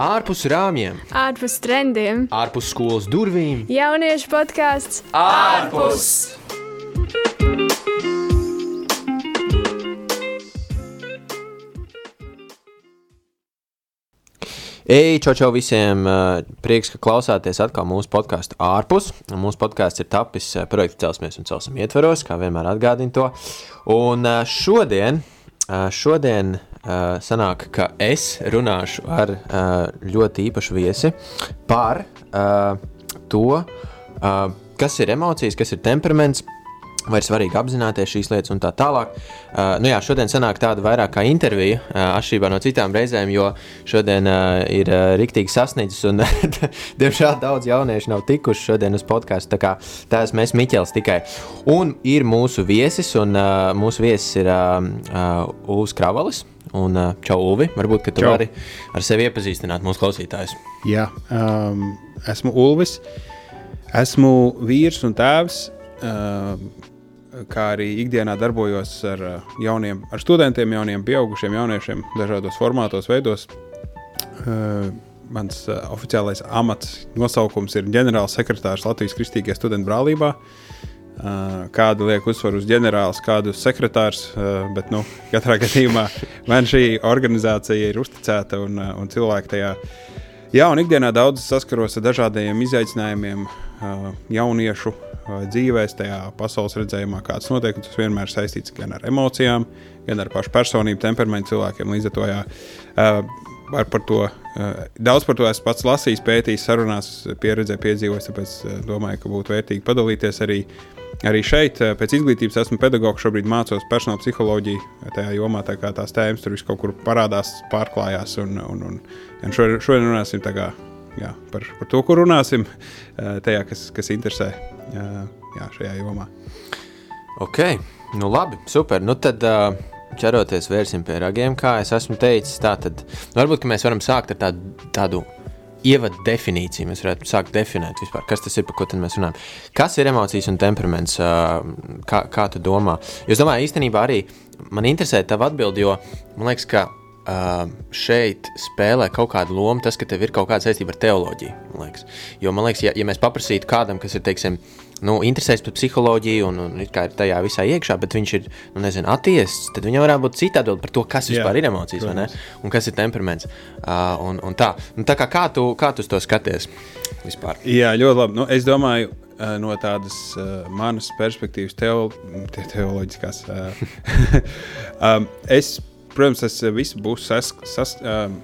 ārpus rāmjiem, ārpus trendiem, ārpus skolas durvīm. jauniešu podkāsts ārpus! Ej, čau, čau visiem! Prieks, ka klausāties atkal mūsu podkāstu ārpus. Mūsu podkāsts ir tapis projekta celsmies un celsim ietveros, kā vienmēr atgādinu to. Un eh, šodien, eh, šodien eh, sanāk, ka es runāšu ar eh, ļoti īpašu viesi par eh, to, eh, kas ir emocijas, kas ir temperaments. Vai ir svarīgi apzināties šīs lietas un tā tālāk. Uh, nu jā, šodien sanāk tāda vairāk kā intervija, uh, atšķirībā no citām reizēm, jo šodien uh, ir uh, riktīgi sasniedzis un, diemžēl, daudz jauniešu nav tikuši šodien uz podkāstu. Tā kā tā esmu es Miķels tikai. Un ir mūsu viesis, un uh, mūsu viesis ir uh, uh, Ulus Kravalis. Un, čau, Ulvi, varbūt, ka tu Čau. vari ar sevi iepazīstināt mūsu klausītājus. Jā, um, esmu Ulvis. Esmu vīrs un tēvs. Um, kā arī ikdienā darbojos ar jauniem, ar studentiem, jauniem, pieaugušiem jauniešiem, dažādos formātos, veidos. Uh, mans uh, oficiālais amats nosaukums ir ģenerālsekretārs Latvijas Kristīgajā studentu brālībā. Uh, kādu liek uzsvaru uz ģenerālis, kādu uz sekretārs, uh, bet, nu, katrā gadījumā man šī organizācija ir uzticēta un, uh, un cilvēki tajā Jā, un ikdienā daudz saskaros ar dažādiem izaicinājumiem jauniešu dzīvēs, tajā pasaules redzējumā, kāds notiek. Tas vienmēr ir saistīts gan ar emocijām, gan ar pašu personību, temperamentu cilvēkiem. Līdz ar to jā, var par to, uh, daudz par to esmu pats lasījis, pētījis, sarunās, pieredzē, piedzīvojis. Tāpēc uh, domāju, ka būtu vērtīgi padalīties arī. Arī šeit, uh, pēc izglītības, esmu pedagogs. Šobrīd mācos personāla psiholoģiju tajā jomā, tā kā tās tēmas tur vis kaut kur parādās, pārklājās. Un, un, un, un šodien, runāsim kā, jā, par, par to, kur runāsim, tajā, kas, kas interesē jā, šajā jomā. Ok, nu labi, super. Nu tad uh, ķeroties vērsim pie ragiem, kā es esmu teicis. Tā tad nu, varbūt mēs varam sākt ar tādu, tādu ievadu definīciju. Mēs varētu sākt definēt, vispār, kas tas ir, par ko mēs runājam. Kas ir emocijas un temperaments? Uh, kā, kā tu domā? Jo es domāju, īstenībā arī man interesē tava atbildi, jo man liekas, ka Uh, šeit spēlē kaut kādu lomu tas, ka tev ir kaut kāda saistība ar teoloģiju. Man liekas. Jo man liekas, ja, ja mēs paprasītu kādam, kas ir teiksim, nu, interesēs par psiholoģiju un, un ir tajā visā iekšā, bet viņš ir nu, nezinu, atiesis, tad viņam varētu būt cita atbilde par to, kas Jā, vispār ir emocijas un kas ir temperaments. Uh, un, un tā. Nu, tā kā, kā, tu, kā tu to skaties vispār? Jā, ļoti labi. Nu, es domāju, no tādas uh, manas perspektīvas, teo, te, teoloģiskās. Uh, um, es, protams, tas viss būs sas, sas, um,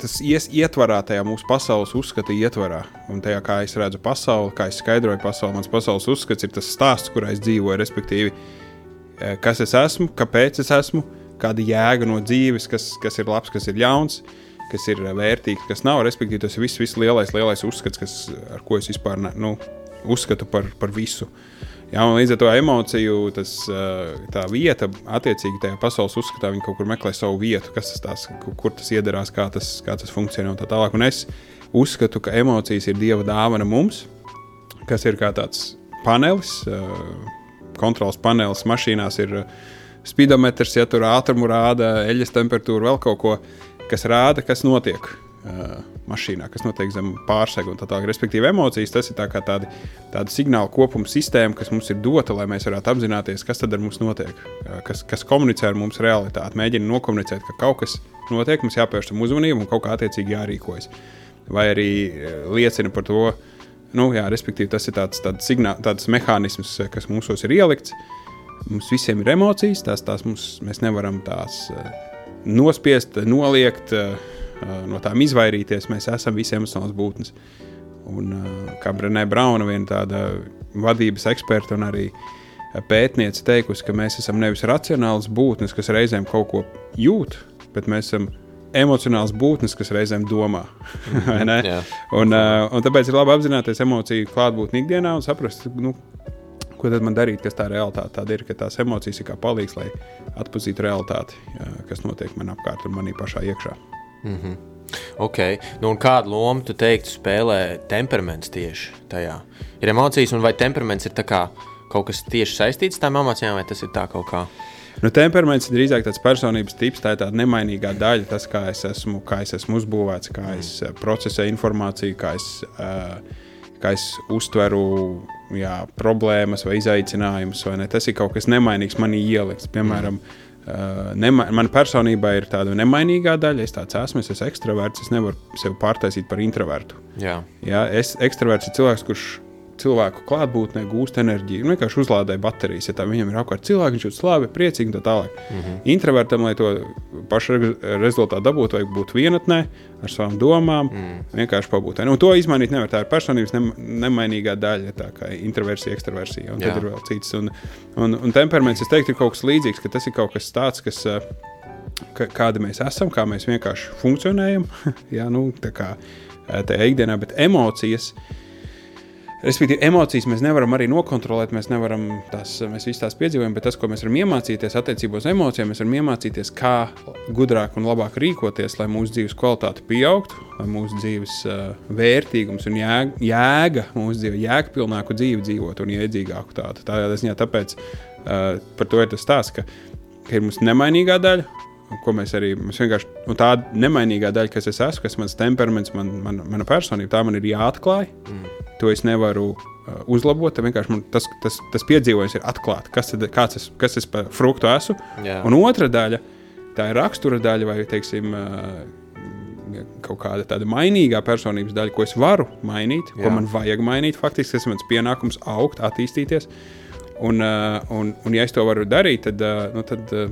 tas ies, ietvarā tajā mūsu pasaules uzskata ietvarā. Un tajā, kā es redzu pasauli, kā es skaidroju pasauli, mans pasaules uzskats ir tas stāsts, kurā es dzīvoju, respektīvi, eh, kas es esmu, kāpēc es esmu, kāda jēga no dzīves, kas, kas ir labs, kas ir ļauns, kas ir vērtīgs, kas nav. Respektīvi, tas ir viss, viss lielais, lielais uzskats, kas, ar ko es vispār ne, nu, uzskatu par, par visu. Jā, un līdz ar to emociju tas, tā vieta, attiecīgi tajā pasaules uzskatā, viņi kaut kur meklē savu vietu, kas tas tās, kur, tas iedarās, kā tas, kā tas funkcionē un tā tālāk. Un es uzskatu, ka emocijas ir dieva dāvana mums, kas ir kā tāds panelis, kontrols panelis mašīnās ir speedometrs, ja tur ātrumu rāda, eļļas temperatūru, vēl kaut ko, kas rāda, kas notiek uh, mašīnā, kas notiek zem pārsegu un tā tālāk. Respektīvi, emocijas tas ir tā kā tādi, tāda signāla kopuma sistēma, kas mums ir dota, lai mēs varētu apzināties, kas tad ar mums notiek, uh, kas, kas komunicē ar mums realitāti, mēģina nokomunicēt, ka kaut kas notiek, mums jāpievērš tam uzmanību un kaut kā attiecīgi jārīkojas. Vai arī uh, liecina par to, nu, jā, respektīvi, tas ir tāds, tāds, signā, tāds mehānisms, uh, kas mūsos ir ielikts. Mums visiem ir emocijas, tās, tās mums, mēs nevaram tās nospiest, noliegt, uh, no tām izvairīties. Mēs esam visi emocionāls būtnes. Un, uh, kā Brenē Brauna, viena tāda vadības eksperta un arī uh, pētniece teikusi, ka mēs esam nevis racionāls būtnes, kas reizēm kaut ko jūt, bet mēs esam emocionāls būtnes, kas reizēm domā. ne? Jā. un, uh, un tāpēc ir labi apzināties emociju klātbūtni ikdienā un saprast, nu, ko tad man darīt, kas tā realitāte tāda ir, ka tās emocijas ir kā palīgs, lai atpazītu realitāti, kas notiek man apkārt un manī pašā iekšā. Ok, nu un kādu lomu tu teiktu spēlē temperaments tieši tajā? Ir emocijas, un vai temperaments ir kā kaut kas tieši saistīts ar tām emocijām, vai tas ir tā kaut kā? Nu, temperaments ir drīzāk tāds personības tips, tā ir tāda nemainīgā daļa, tas, kā es esmu, kā es esmu uzbūvēts, kā es uh, procesēju informāciju, kā es, uh, kā es uztveru jā, problēmas vai izaicinājumus. Vai ne? tas ir kaut kas nemainīgs manī ielikts. Piemēram, uh, nema, mana personība ir tāda nemainīgā daļa. Es tāds esmu, es esmu ekstraverts. Es nevaru sevi pārtaisīt par introvertu. Jā. Jā, es ekstraverts ir cilvēks, kurš cilvēku klātbūtnē gūst enerģiju. Viņš vienkārši uzlādē baterijas. Ja tā viņam ir apkārt cilvēki, viņš jūtas labi, priecīgi un tā tālāk. Mm -hmm. Introvertam, lai to pašu re rezultātu dabūtu, vajag būt vienatnē ar savām domām, mm. vienkārši pabūt. Nu, to izmainīt nevar. Tā ir personības ne, nemainīgā daļa, tā kā introversija, ekstraversija. Un Jā. tad ir vēl cits. Un, un, un temperaments, es teiktu, ir kaut kas līdzīgs, ka tas ir kaut kas tāds, kas. Ka, kādi mēs esam, kā mēs vienkārši funkcionējam, jā, nu, tā kā tajā ikdienā, bet emocijas uh, Respektīvi, emocijas mēs nevaram arī nokontrolēt, mēs nevaram tās, mēs visas tās piedzīvojam, bet tas, ko mēs varam iemācīties attiecībā uz emocijām, mēs varam iemācīties, kā gudrāk un labāk rīkoties, lai mūsu dzīves kvalitāte pieaugtu, lai mūsu dzīves uh, vērtīgums un jēga, jēga mūsu dzīve, jēgpilnāku dzīvi dzīvot un iedzīgāku tādu. Tādā ziņā tāpēc uh, par to ir tas stāsts, ka, ka ir mūsu nemainīgā daļa, ko mēs arī mēs vienkārši nu, tāda nemainīgā daļa, kas es esmu, kas mans temperaments, man, man, mana personība, tā man ir jāatklāj. Mm to es nevaru uh, uzlabot. Vienkārši man tas, tas, tas piedzīvojums ir atklāts, kas, tad, es, kas es par fruktu esmu. Jā. Un otra daļa, tā ir rakstura daļa vai teiksim, uh, kaut kāda tāda mainīgā personības daļa, ko es varu mainīt, Jā. ko man vajag mainīt. Faktiski tas ir mans pienākums augt, attīstīties. Un, uh, un, un ja es to varu darīt, tad, uh, nu, tad, uh,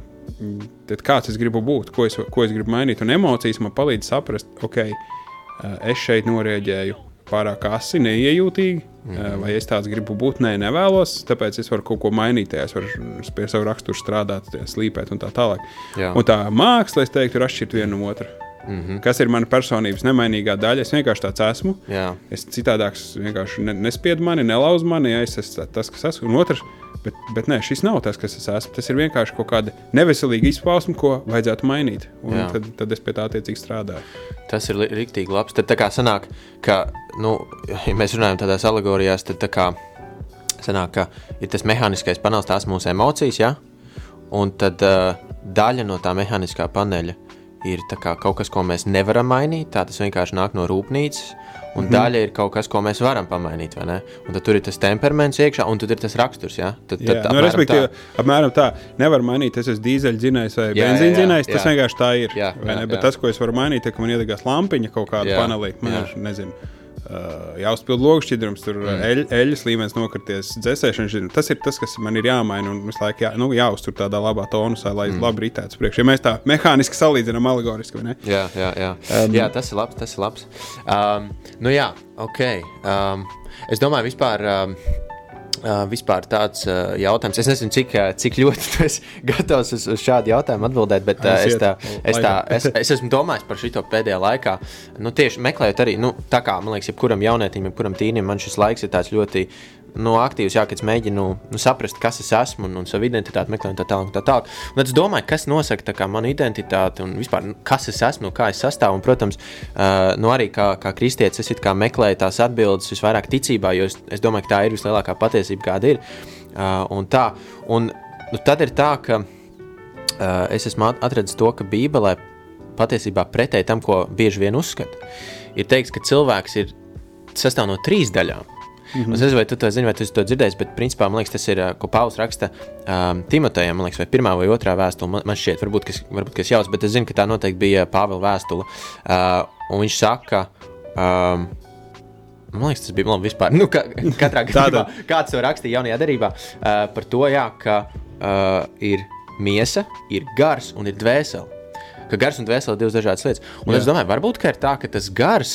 tad kāds es gribu būt, ko es, ko es gribu mainīt. Un emocijas man palīdz saprast, ok, uh, es šeit norēģēju pārāk asi, neiejūtīgi. Mm -hmm. Vai es tāds gribu būt? Nē, nevēlos. Tāpēc es varu kaut ko mainīt, es varu pie savu raksturu strādāt, slīpēt un tā tālāk. Jā. Un tā māksla, es teiktu, ir atšķirta viena no otras. Mm -hmm. Kas ir mana personības nemainīgā daļa? Es vienkārši tāds esmu. Jā. Es citādāks vienkārši nespiedu mani, nelauzu mani, ja es esmu tas, kas esmu. Un otrs, Bet, bet nē, šis nav tas, kas es esmu. Tas ir vienkārši kaut kāda neveselīga izpausme, ko vajadzētu mainīt. Tad, tad es pie tā attiecīgi strādāju. Tas ir rīktīgi labs. Tad tā kā sanāk, ka, nu, ja mēs runājam tādās alegorijās, tad tā kā sanāk, ka ir tas mehāniskais panelis, tās mūsu emocijas, ja? un tad uh, daļa no tā mehāniskā paneļa ir kaut kas, ko mēs nevaram mainīt. Tā tas vienkārši nāk no rūpnīcas un mm. daļa ir kaut kas, ko mēs varam pamainīt. Un tad tur ir tas temperaments iekšā, un tad ir tas raksturs. Ja? Tad, tad, jā, nu, respektīvi, tā. apmēram tā. Nevar mainīt, tas ir dīzeļdzinējs vai benzīnzinējs. Tas vienkārši tā ir. Jā, jā, jā. Bet tas, ko es varu mainīt, ir, ka man iedegās lampiņa kaut kāda panelī. Man ir, nezinu Uh, jāuzpild logs šķidrums, tur mm. eļ, eļļas līmenis nokrities, dzēsēšanas šķidrums. Tas ir tas, kas man ir jāmaina un visu laiku jā, nu, jāuztur tādā labā tonusā, lai mm. labi ritētu priekš. Ja mēs tā mehāniski salīdzinām, alegoriski, vai ne? Jā, jā, jā. Um, jā tas ir labs. Tas ir labs. Um, nu jā, ok. Um, es domāju, vispār. Um, Uh, vispār tāds uh, jautājums. Es nezinu, cik, uh, cik ļoti tu esi gatavs uz, uz šādu jautājumu atbildēt, bet uh, es, tā, es, tā, es, es esmu domājis par šo pēdējā laikā. Nu, tieši meklējot arī, nu, tā kā man liekas, jebkuram jaunietim, jebkuram tīnim, man šis laiks ir tāds ļoti nu, aktīvs, jā, kad es mēģinu nu, saprast, kas es esmu un, un savu identitāti meklēt, tā tālāk. Tā tālāk. Un tad es domāju, kas nosaka kā, manu identitāti un vispār, nu, kas es esmu, kā es sastāvu. Un, protams, uh, nu, arī kā, kā kristietis, es meklēju tās atbildes visvairāk ticībā, jo es, es domāju, ka tā ir vislielākā patiesība, kāda ir. Uh, un tā, un, nu, tad ir tā, ka uh, es esmu atradzis to, ka Bībelē patiesībā pretēji tam, ko bieži vien uzskata, ir teikts, ka cilvēks ir sastāv no trīs daļām. Mm -hmm. Es nezinu, vai tu to zini, vai tu to dzirdēsi, bet principā man liekas, tas ir, ko Pauls raksta um, Timotejam, man liekas, vai pirmā vai otrā vēstule. Man, man šķiet, varbūt, kas, varbūt kas jauns, bet es zinu, ka tā noteikti bija Pāvila vēstule. Uh, un viņš saka, um, Man liekas, tas bija labi vispār. Nu, ka, katrā gadījumā, kāds to rakstīja jaunajā darbā, uh, par to, jā, ka uh, ir miesa, ir gars un ir dvēsele. Ka gars un dvēsele ir divas dažādas lietas. Un jā. es domāju, varbūt ir tā, ka tas gars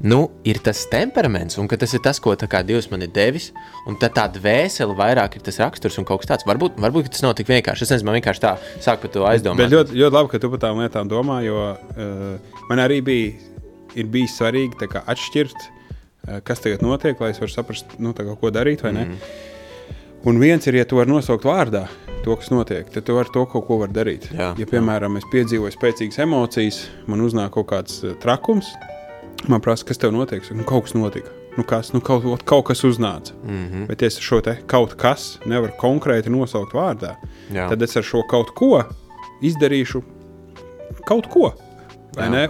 nu, ir tas temperaments, un tas ir tas, ko Dievs man ir devis. Un tad tā dvēsele vairāk ir tas raksturs un kaut kas tāds. Varbūt, varbūt tas nav tik vienkārši. Es nezinu, man vienkārši tā sāk par to aizdomāt. Bet ļoti, ļoti labi, ka tu par tām lietām domā, jo uh, man arī bija, ir bijis svarīgi kā, atšķirt, uh, kas tagad notiek, lai es varētu saprast, nu, kā, ko darīt vai ne. Mm. Un viens ir, ja tu vari nosaukt vārdā to, kas notiek, tad tu vari to kaut ko darīt. Jā, ja, piemēram, jā. es piedzīvoju spēcīgas emocijas, man uznāk kaut kāds uh, trakums, Man prasa, kas tev notiek? Un kaut kas notika. nu kas, nu kaut, kaut kas uznāca. Mm. -hmm. Bet es šo te kaut kas nevaru konkrēti nosaukt vārdā. Jā. Tad es ar šo kaut ko izdarīšu kaut ko.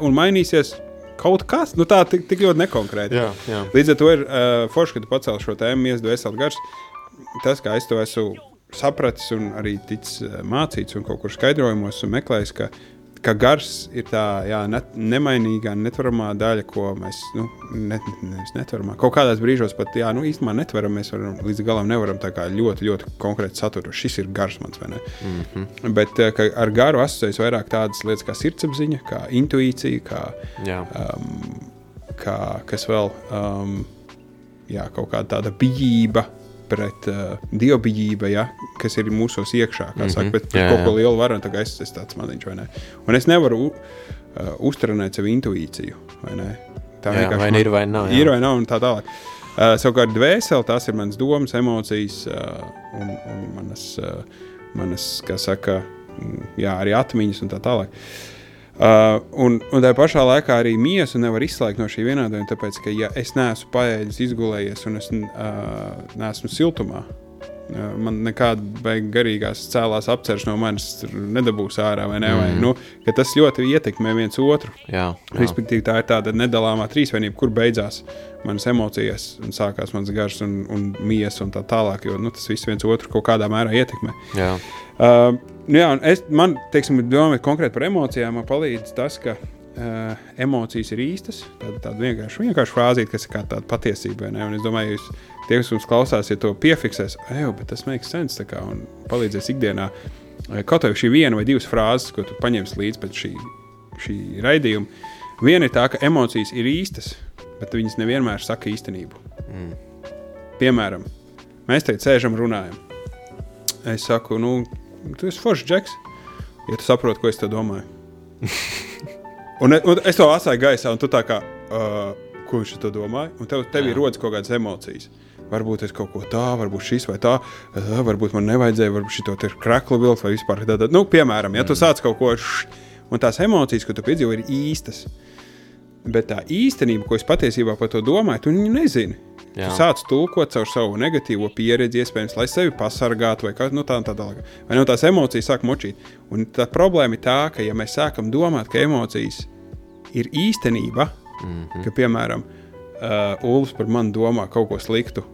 Un mainīsies kaut kas, nu tā tik, ļoti nekonkrēti. Jā, jā. Līdz ar to ir uh, forši, ka tu pacēli šo tēmu, iesdu esat gars. Tas, kā es to esmu sapratis un arī ticis uh, mācīts un kaut kur skaidrojumos un meklējis, ka, ka gars ir tā jā, ne, nemainīgā, netvaramā daļa, ko mēs nu, ne, nevis netvaramā. Kaut kādās brīžos pat jā, nu, īstenībā netvaram, mēs varam, līdz galam nevaram tā kā ļoti, ļoti konkrēti saturēt. Šis ir gars mans, vai ne? Mm -hmm. Bet ka ar garu asociējas vairāk tādas lietas kā sirdsapziņa, kā intuīcija, kā jā. um, kā, kas vēl um, jā, kaut kāda tāda bijība. Pret uh, dievbijību, ja, kas ir mūsos iekšā, kā mm -hmm. saka, bet pret Jā, kaut ko lielu varu, tā kā es esmu tāds maziņš, vai ne? Un es nevaru uh, uztrenēt savu intuīciju, vai ne? Tā Jā, vienkārši vai man- ir, vai nav, jā. Ir vai nav, un tā tālāk. Uh, savukārt, dvēseli, tās ir manas domas, emocijas uh, un, un manas, uh, manas, kā saka, jā, arī atmiņas un tā tālāk. Uh, un, un tā pašā laikā arī miesu nevar izslēgt no šī vienādojuma, tāpēc, ka, ja es neesmu paēdis, izgulējies un es uh, neesmu siltumā, uh, man nekāda garīgās cēlās apceres no manis nedabūs ārā, vai ne? Mm. Vai, nu, tas ļoti ietekmē viens otru. Jā, jā. Respektīvi, tā ir tāda nedalāmā trīsvienība, kur beidzās manas emocijas, un sākās mans gars un, un mijas un tā tālāk. Jo nu, tas viss viens otru kaut kādā mērā ietekmē. jā. Uh, nu jā, es, man, teiksim, domājot konkrēti par emocijām, man palīdz tas, ka uh, emocijas ir īstas. Tāda, tāda vienkārša, vienkārša frāzīte, kas ir kā tāda patiesība. ne? Un es domāju, jūs, tie, kas mums klausās, ja to piefiksēs, ej, bet tas makes sense kā, un palīdzēs ikdienā. Eh, Kaut vai šī viena vai divas frāzes, ko tu paņemsi līdzi pēc šī, šī raidījuma. Viena ir tā, ka emocijas ir īstas, bet viņas nevienmēr saka īstenību. Mm. Piemēram, mēs te sēžam un runājam. Es saku, nu, tu esi foršs džeks, ja tu saproti, ko es te domāju. un, un es to atstāju gaisā, un tu tā kā, uh, ko viņš to domāja, un tev, tev ir rodas kaut kādas emocijas. Varbūt es kaut ko tādu, varbūt šis vai tā, uh, varbūt man nevajadzēja, varbūt šī ir krakla vilks vai vispār tāda. Nu, piemēram, ja tu sāc kaut ko, š, un tās emocijas, ko tu piedzīvo, ir īstas. Bet tā īstenība, ko es patiesībā par to domāju, tu nezini. Jā. Tu sāc tulkot caur savu negatīvo pieredzi, iespējams, lai sevi pasargātu, vai kā nu, tā, tā tālāk. Vai no tās emocijas sāk močīt. Un tā problēma ir tā, ka, ja mēs sākam domāt, ka emocijas ir īstenība, mm -hmm. ka, piemēram, uh, Ulus par mani domā kaut ko sliktu,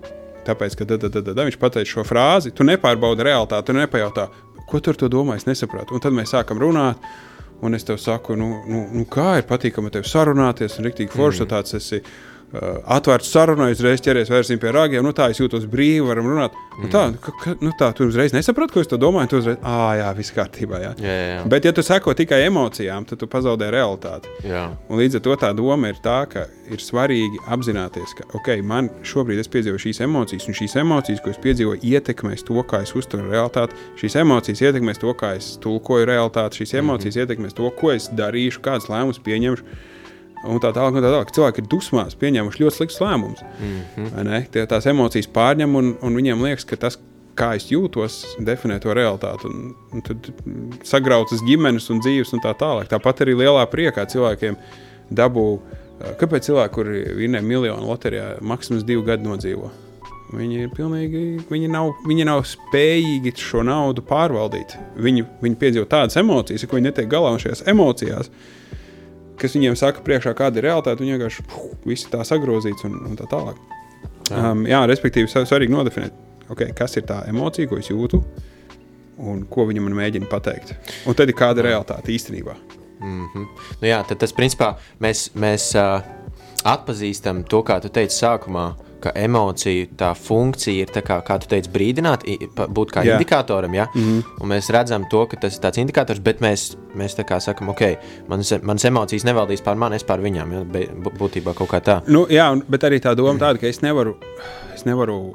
tāpēc, ka da, da, da, da, da, viņš pateica šo frāzi, tu nepārbaudi realitāti, tu nepajautā, ko tu ar to domā, es nesapratu. Un tad mēs sākam runāt. Un es tev saku, nu, nu, nu kā ir patīkami tevi sarunāties, un rīktīgi forši mm. tāds esi. Uh, atvērts sarunai, uzreiz ķeries vērsim pie rāgiem. Nu, tā es jūtos brīvi, varam runāt. Nu, tā, ka, ka, nu, tā, tu uzreiz nesaproti, ko es to domāju. Tu uzreiz, ah, jā, viss kārtībā. Jā. Jā, jā. Bet, ja tu seko tikai emocijām, tad tu pazaudē realitāti. līdz ar to tā doma ir tā, ka ir svarīgi apzināties, ka okay, man šobrīd es piedzīvoju šīs emocijas, un šīs emocijas, ko es piedzīvoju, ietekmēs to, kā es uztveru realitāti. Šīs emocijas ietekmēs to, kā es tulkoju realitāti, šīs emocijas mm -hmm. ietekmēs to, ko es darīšu, kādas lēmumus pieņemšu. Un tā tālāk, un tā tālāk. Cilvēki ir dusmās, pieņēmuši ļoti sliktus lēmumus. Mm -hmm. Tie, tās emocijas pārņem, un, un viņiem liekas, ka tas, kā es jūtos, definē to realitāti. Un, un tad sagrautas ģimenes un dzīves un tā tālāk. Tāpat arī lielā priekā cilvēkiem dabū. Kāpēc cilvēki, kuri vinnē miljonu loterijā, maksimums divu gadu nodzīvo? Viņi ir pilnīgi, viņi nav, viņi nav spējīgi šo naudu pārvaldīt. Viņi, viņi piedzīvo tādas emocijas, ka viņi netiek galā un šajās emocijās, kas viņiem saka, priekšā, kāda ir realitāte, viņi vienkārši puh, visi tā sagrozīts un, un tā tālāk. Jā, um, jā respektīvi, svar- svarīgi nodefinēt, okay, kas ir tā emocija, ko es jūtu un ko viņa man mēģina pateikt. Un tad ir kāda realitāte īstenībā. Mm -hmm. nu, jā, tad tas principā mēs, mēs uh, atpazīstam to, kā tu teici sākumā, ka emocija tā funkcija ir tā kā, kā tu teici, brīdināt, būt kā Jā. indikatoram. Ja? Mm -hmm. Un mēs redzam to, ka tas ir tāds indikators, bet mēs, mēs tā kā sakam, ok, manas, manas emocijas nevaldīs pār mani, es pār viņām. Ja? Būtībā kaut kā tā. Nu, jā, bet arī tā doma tāda, ka es nevaru, es nevaru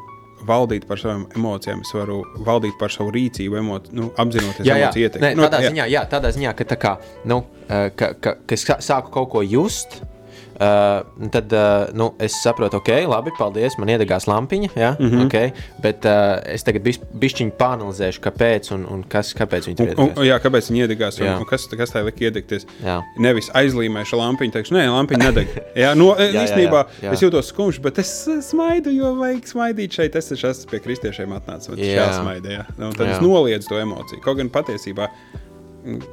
valdīt par savām emocijām, es varu valdīt par savu rīcību, emo, nu, apzinoties Jā, jā. emociju ietekmi. Nu, tādā, jā. ziņā, jā, tādā ziņā, ka, tā kā, nu, eh, ka, ka, ka es sā- sāku kaut ko just. Uh, tad uh, nu, es saprotu, ok, labi, paldies. Man iedegās lampiņa, ja? mm -hmm. okay, bet uh, es tagad bišķiņu pāranalizēšu, kāpēc un, un kas, kāpēc viņi tur iedegās. Un, un, jā, kāpēc viņi iedegās un, jā. un kas, kas tā lika iedegties. Jā. Nevis aizlīmēšu lampiņu, teikšu, nē, lampiņa nedeg. jā, no, jā, īstenībā jā, jā, jā. es jūtos skumjš, bet es smaidu, jo vajag smaidīt šeit. Es esmu pie kristiešiem atnācis. Jā, smaidē, jā. Un tad jā. es noliedzu to emociju. Kaut gan patiesībā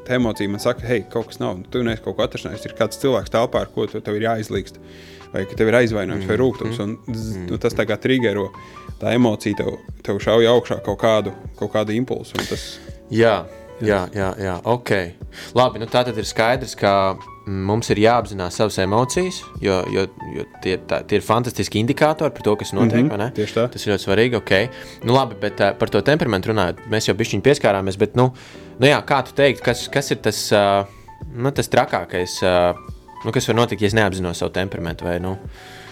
tā emocija man saka, hei, kaut kas nav, tu neesi kaut ko atrasinājis. Ir kāds cilvēks telpā, ar ko tu, tev ir jāizlīgst, vai ka tev ir aizvainojums mm. vai rūkums. Un, mm. un tas tā kā triggero, tā emocija tev, tev šauj augšā kaut kādu, kaut kādu impulsu. Tas... Jā. Jā, jā, jā, ok. Labi, nu tā tad ir skaidrs, ka mums ir jāapzinās savas emocijas, jo, jo, jo tie, tā, tie ir fantastiski indikātori par to, kas notiek. Mm -hmm, tieši tā. Tas ir ļoti svarīgi. Okay. Nu, labi, bet uh, par to temperamentu runājot, mēs jau pišķiņi pieskārāmies. Bet, nu, nu, jā, kā tu teiksi, kas, kas ir tas, uh, nu, tas trakākais, uh, nu, kas var notikt, ja es neapzinos savu temperamentu? Vai, nu,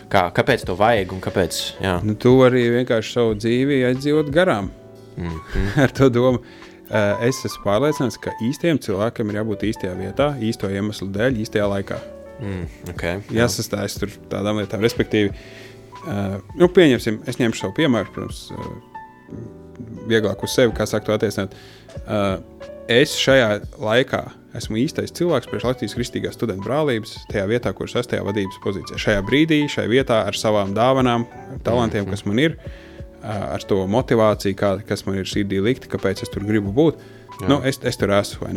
kā, kāpēc to vajag un kāpēc? Jā. Nu, tu arī vienkārši savu dzīvi aizdzīvot garām mm -hmm. ar to domu. Eh, es esmu pārliecināts, ka īstajam cilvēkam ir jābūt īstajā vietā, īsto iemeslu dēļ, īstajā laikā. Mm, okay, jā. Jāsastājas tur tādām lietām, respektīvi, uh, nu, pieņemsim, es ņemšu savu piemēru, protams, uh, vieglāk uz sevi, kā saka, to attiecināt. Uh, es šajā laikā esmu īstais cilvēks priekš Latvijas Kristīgās studentu brālības, tajā vietā, kur es esmu tajā vadības pozīcijā. Šajā brīdī, šajā vietā ar savām dāvanām, talantiem, mm -hmm. kas man ir. Uh, ar to motivāciju, kā, kas man ir sirdī likta, kāpēc es tur gribu būt. Jā. Nu, es, es tur esmu.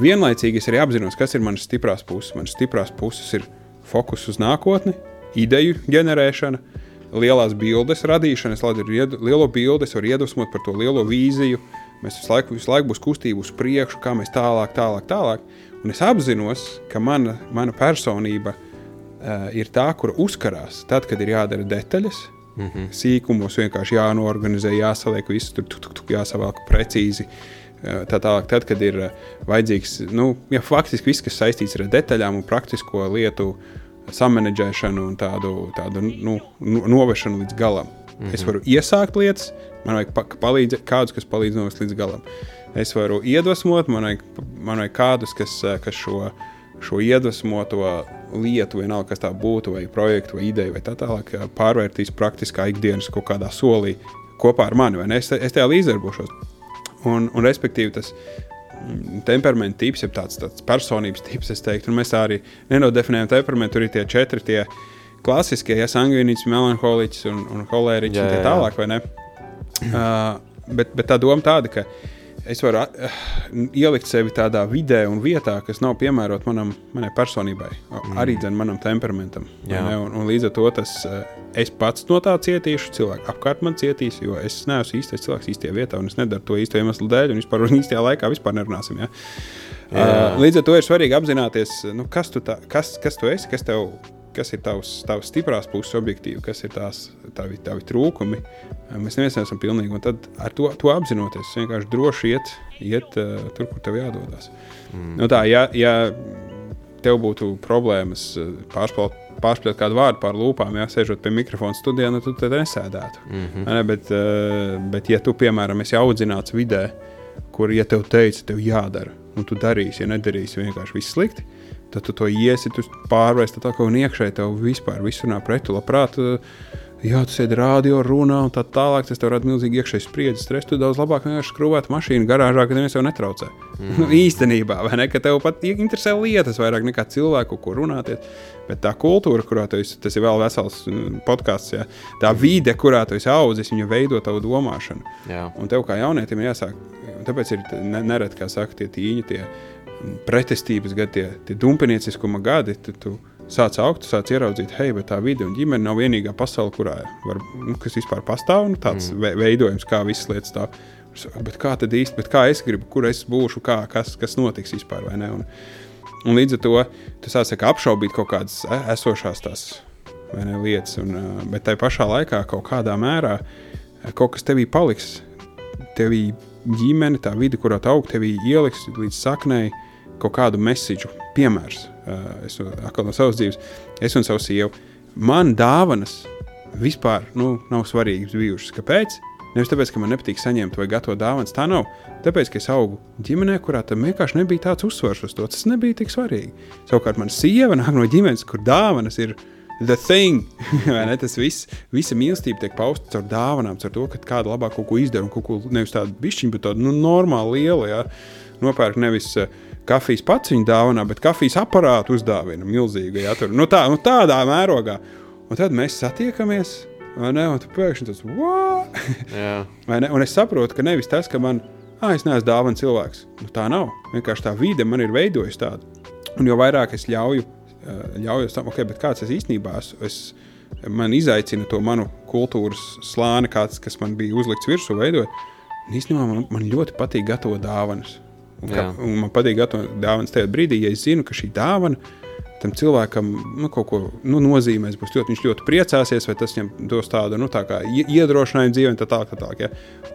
Vienlaicīgi es arī apzinos, kas ir manas stiprās puses. Manas stiprās puses ir fokus uz nākotni, ideju ģenerēšana, lielās bildes radīšana. Es redzu lielo bildi, es varu iedvesmot par to lielo vīziju. Mēs visu laiku, visu laiku būs kustība uz priekšu, kā mēs tālāk, tālāk, tālāk. Un es apzinos, ka mana, mana personība uh, ir tā, kura uzkarās tad, kad ir jādara detaļas, Mm -hmm. Sīkumos vienkārši jānorganizē, jāsaliek, viss tur tuk, tuk, tuk, jāsavalk precīzi. Tā tālāk, tad, kad ir vajadzīgs, nu, ja faktiski viss, kas saistīts ar detaļām un praktisko lietu samanģēšanu un tādu, tādu nu, novēršanu līdz galam. Mm -hmm. Es varu iesākt lietas, man vajag palīdz, kādus, kas palīdz novest līdz galam. Es varu iedvesmot, man vajag, man vajag kādus, kas, kas šo, šo iedvesmoto lietu, vienalga, kas tā būtu, vai projektu, vai ideju, vai tā tālāk, pārvērtīs praktiskā ikdienas kaut kādā solī kopā ar mani. Es, es tajā līdzdarbošos. Un, un respektīvi, tas mm, temperamenta tips, ir tāds, tāds personības tips, es teiktu, un mēs tā arī nenodefinējam temperamentu. Tur ir tie četri tie klasiskie, ja sangvīniķis, melanholiķis un, un holēriķis un tā tālāk, vai ne? Uh, bet, bet tā doma tāda, ka es varu uh, ielikt sevi tādā vidē un vietā, kas nav piemērota manam, manai personībai, mm. arī dzen, manam temperamentam. Un, un līdz ar to tas, uh, es pats no tā cietīšu, cilvēki apkārt man cietīs, jo es neesmu īstais cilvēks īstajā vietā, un es nedaru to īsto iemeslu dēļ, un vispār īstajā laikā vispār nerunāsim. Ja? Uh, līdz ar to ir svarīgi apzināties, nu, kas, tu tā, kas, kas tu esi, kas tev ir kas ir tavs, tavs stiprās puses, objektīvi, kas ir tās tavi, tavi trūkumi. Mēs neviens neesam pilnīgi. Un tad ar to, to apzinoties, vienkārši droši iet, iet uh, tur, kur tev jādodas. Mm. Nu tā, ja, ja tev būtu problēmas pārspēlēt, pārspēlēt kādu vārdu pār lūpām, ja sēžot pie mikrofona studijā, nu, tad tu nesēdētu. Mm -hmm. ne, bet, uh, bet, ja tu, piemēram, esi audzināts vidē, kur, ja tev teica, tev jādara, un tu darīsi, ja nedarīsi, vienkārši viss slikti tad tu to iesi, tu pārvērsti tā kā un iekšēji tev vispār viss runā pret, tu labprāt, eh, jā, tu sēdi rādio, runā un tā tālāk, tas tev rada milzīgi iekšēji spriedzi, stresu, tu daudz labāk vienkārši skrūvēt mašīnu garāžā, kad neviens jau netraucē. Mm. Nu, īstenībā, vai ne, ka tev pat interesē lietas vairāk nekā cilvēku, ko runāties, bet tā kultūra, kurā tu esi, tas ir vēl vesels mm, podkāsts, ja, tā vide, kurā tu esi audzis, viņa veido tavu domāšanu. Jā. Un tev kā jaunietim ir jāsāk, tāpēc ir nereti, kā saka, tie tīņi, tie pretestības gadi, tie, tie dumpinieciskuma gadi, tad tu sāc augt, sāc ieraudzīt, hei, bet tā vide un ģimene nav vienīgā pasaule, kurā var, nu, kas vispār pastāv, nu, tāds mm. veidojums, kā visas lietas stāv. Bet kā tad īsti, kā es gribu, kur es būšu, kā, kas, kas notiks vispār, vai ne? Un, un līdz ar to tu sāc apšaubīt kaut kādas e, esošās tās ne, lietas, un, bet tai pašā laikā kaut kādā mērā kaut kas tevī paliks. Tevī ģimene, tā vide, kurā tu aug, tevī ieliks līdz saknei, uh, kaut kādu mēsīju, piemērs, es atkal no savas dzīves, es un savu sievu. Man dāvanas vispār nu, nav svarīgas bijušas. Kāpēc? Nevis tāpēc, ka man nepatīk saņemt vai gatavot dāvanas. Tā nav. Tāpēc, ka es augu ģimenē, kurā tam vienkārši nebija tāds uzsvars uz to. Tas nebija tik svarīgi. Savukārt, mana sieva nāk no ģimenes, kur dāvanas ir the thing. Tas viss, visa mīlestība tiek pausta caur dāvanām, caur to, ka kāda labāk kaut ko izdara un kaut ko nevis tādu bišķiņu, bet tādu nu, normālu lielu. Ja? Nopērk nevis uh, kafijas paciņu dāvanā, bet kafijas aparātu uzdāvina milzīgu. Ja? Tur, nu, tā, nu, tādā mērogā. Un tad mēs satiekamies ne? Un pēkšņi tas - un es saprotu, ka nevis tas, ka man, ah, es neesmu dāvana cilvēks. Nu, tā nav. Vienkārši tā vide man ir veidojusi tādu. Un jo vairāk es ļauju, ļauju tam, ok, bet kāds es īstenībā esmu. Es, man izaicina to manu kultūras slāni, kāds, kas man bija uzlikts virsū, veidot. Un īstenībā man, man ļoti patīk gatavot dāvanas. Un man patīk gatavot dāvanas tajā brīdī, ja es zinu, ka šī dāvana tam cilvēkam nu, kaut ko nu, nozīmēs. Būs ļoti, viņš ļoti priecāsies, vai tas viņam dos tādu nu, tā iedrošinājumu dzīvē, tā tālāk. Tā, tā, ja.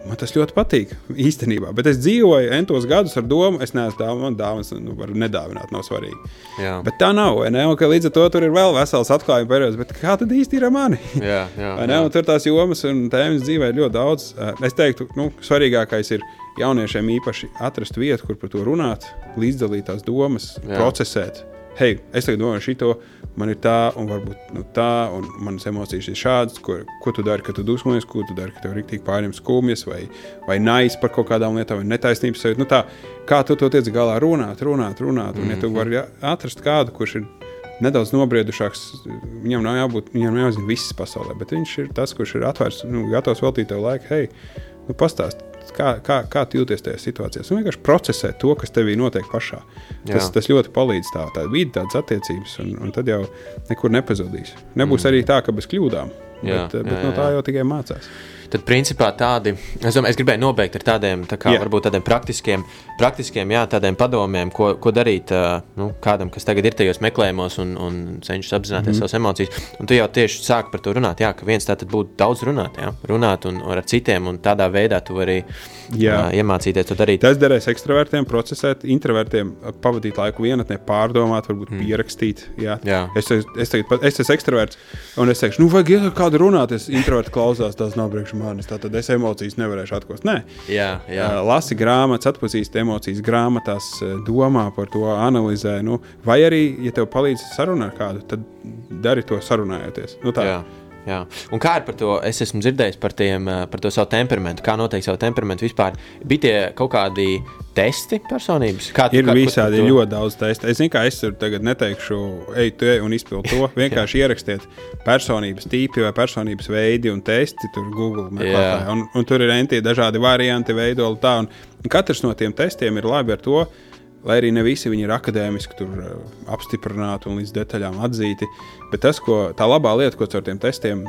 Man tas ļoti patīk īstenībā. Bet es dzīvoju entos gadus ar domu, es neesmu dāvana, man dāvanas nu, var nedāvināt, nav svarīgi. Jā. Bet tā nav. Ne? Un, līdz ar to tur ir vēl vesels atklājuma periods. Kā tad īsti ir ar mani? Jā, jā, jā. Tur tās jomas un tēmas dzīvē ir ļoti daudz. Es teiktu, nu, svarīgākais ir jauniešiem īpaši atrast vietu, kur par to runāt, līdzdalīt tās domas, jā. procesēt hei, es tagad domāju, šito man ir tā, un varbūt nu, tā, un manas emocijas ir šādas, ko, ko tu dari, kad tu dusmojies, ko tu dari, kad tev ir rīktīgi pārņem skumjas, vai, vai nais par kaut kādām lietām, vai netaisnības sajūta. Nu, tā, kā tu to tiec galā runāt, runāt, runāt, un ja tu mhm. vari atrast kādu, kurš ir nedaudz nobriedušāks, viņam nav jābūt, viņam nav jāzina viss pasaulē, bet viņš ir tas, kurš ir atvērts, nu, gatavs veltīt tev laiku, hei, nu, pastāst, kā, kā, kā tu jūties tajā situācijā. Un vienkārši procesē to, kas tevī notiek pašā. Tas, Jā. tas ļoti palīdz tā, tā vidi, tādas attiecības, un, un tad jau nekur nepazudīs. Nebūs mm. arī tā, ka bez kļūdām, jā, bet, jā, bet no tā jau tikai mācās. Tad, principā, tādi, es, domāju, es gribēju nobeigt ar tādiem, tā kā, varbūt tādiem praktiskiem, praktiskiem jā, tādiem padomiem, ko, ko darīt nu, kādam, kas tagad ir tajos meklējumos un, un cenšas apzināties mm. savas emocijas. Un tu jau tieši sāki par to runāt, jā, ka viens tātad būtu daudz runāt, jā, runāt un, un ar citiem, un tādā veidā tu vari Jā. iemācīties to darīt. Tas derēs ekstravertiem, procesēt, introvertiem, pavadīt laiku vienatnē, pārdomāt, varbūt mm. pierakstīt. Jā. Jā. Es, es, es, tagad, es esmu ekstraverts, un es teikšu, nu, vajag ja kādu runāt. Es introverts klausās, tas nav priekš manis. Tad es emocijas nevarēšu atkost. Nē, jā, jā. lasi grāmatas, atpazīsti emocijas grāmatās, domā par to, analizē. Nu, vai arī, ja tev palīdz sarunāt ar kādu, tad dari to sarunājoties. Nu, tā. Jā. Jā. Un kā ir par to? Es esmu dzirdējis par, tiem, eh, par to savu temperamentu. Kā noteikt savu temperamentu vispār? Bija tie kaut kādi testi personības? Kā tu, ir kā, visādi to... ļoti daudz testu. Es zinu, ka es tur tagad neteikšu, ej, tu ej un izpildi to. Vienkārši ierakstiet personības tīpi vai personības veidi un testi tur Google meklētājā. Un, un tur ir entie dažādi varianti, veidoli tā. Un katrs no tiem testiem ir labi ar to lai arī ne visi viņi ir akadēmiski tur, uh, apstiprināti un līdz detaļām atzīti. Bet tas, ko tā labā lieta, ko caur tiem testiem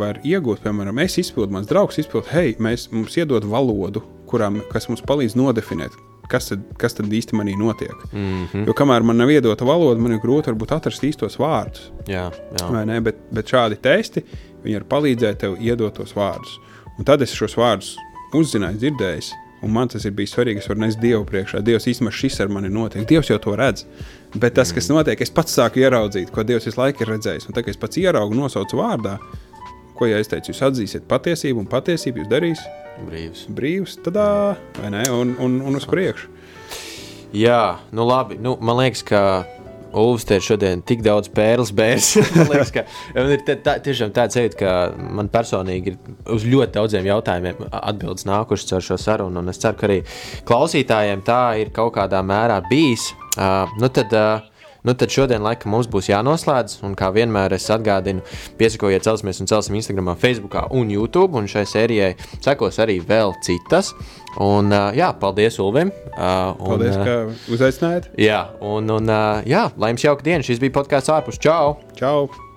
var iegūt, piemēram, es izpildu, mans draugs izpildu, hei, mēs, mums iedod valodu, kurām, kas mums palīdz nodefinēt. Kas tad, kas tad īsti manī notiek? Mm -hmm. Jo kamēr man nav iedota valoda, man ir grūti atrast īstos vārdus. Jā, jā. Bet, bet šādi testi var palīdzēt tev iedot tos vārdus. Un tad es šos vārdus uzzināju, dzirdēju, Un man tas ir bijis svarīgi. Es varu nest Dievu priekšā. Dievs īstenībā šis ar mani notiek. Dievs jau to redz. Bet tas, kas notiek, es pats sāku ieraudzīt, ko Dievs visu laiku ir redzējis. Un tagad es pats ieraugu, nosaucu vārdā, ko ja es teicu, jūs atzīsiet patiesību, un patiesību jūs darīsiet. Brīvs. Brīvs, tad vai ne? Un, un, un uz priekšu. Jā, nu labi. Nu, man liekas, ka Ulfs te ir šodien tik daudz pērles bērs. man liekas, ka man ir tā, tiešām tāds sajūta, ka man personīgi ir uz ļoti daudziem jautājumiem atbildes nākušas ar šo sarunu. Un es ceru, ka arī klausītājiem tā ir kaut kādā mērā bijis. Uh, nu tad, uh, Nu, tad šodien laikam mums būs jānoslēdz. Un kā vienmēr es atgādinu, piesakojiet celsimies un celsim Instagram, Facebook un YouTube. Un šai sērijai sekos arī vēl citas. Un, uh, jā, paldies Ulvim. Uh, un, paldies, ka uzaicinājāt. Jā, un, un uh, jā, lai jums jauka diena. Šis bija podkāsts ārpus. Čau! Čau!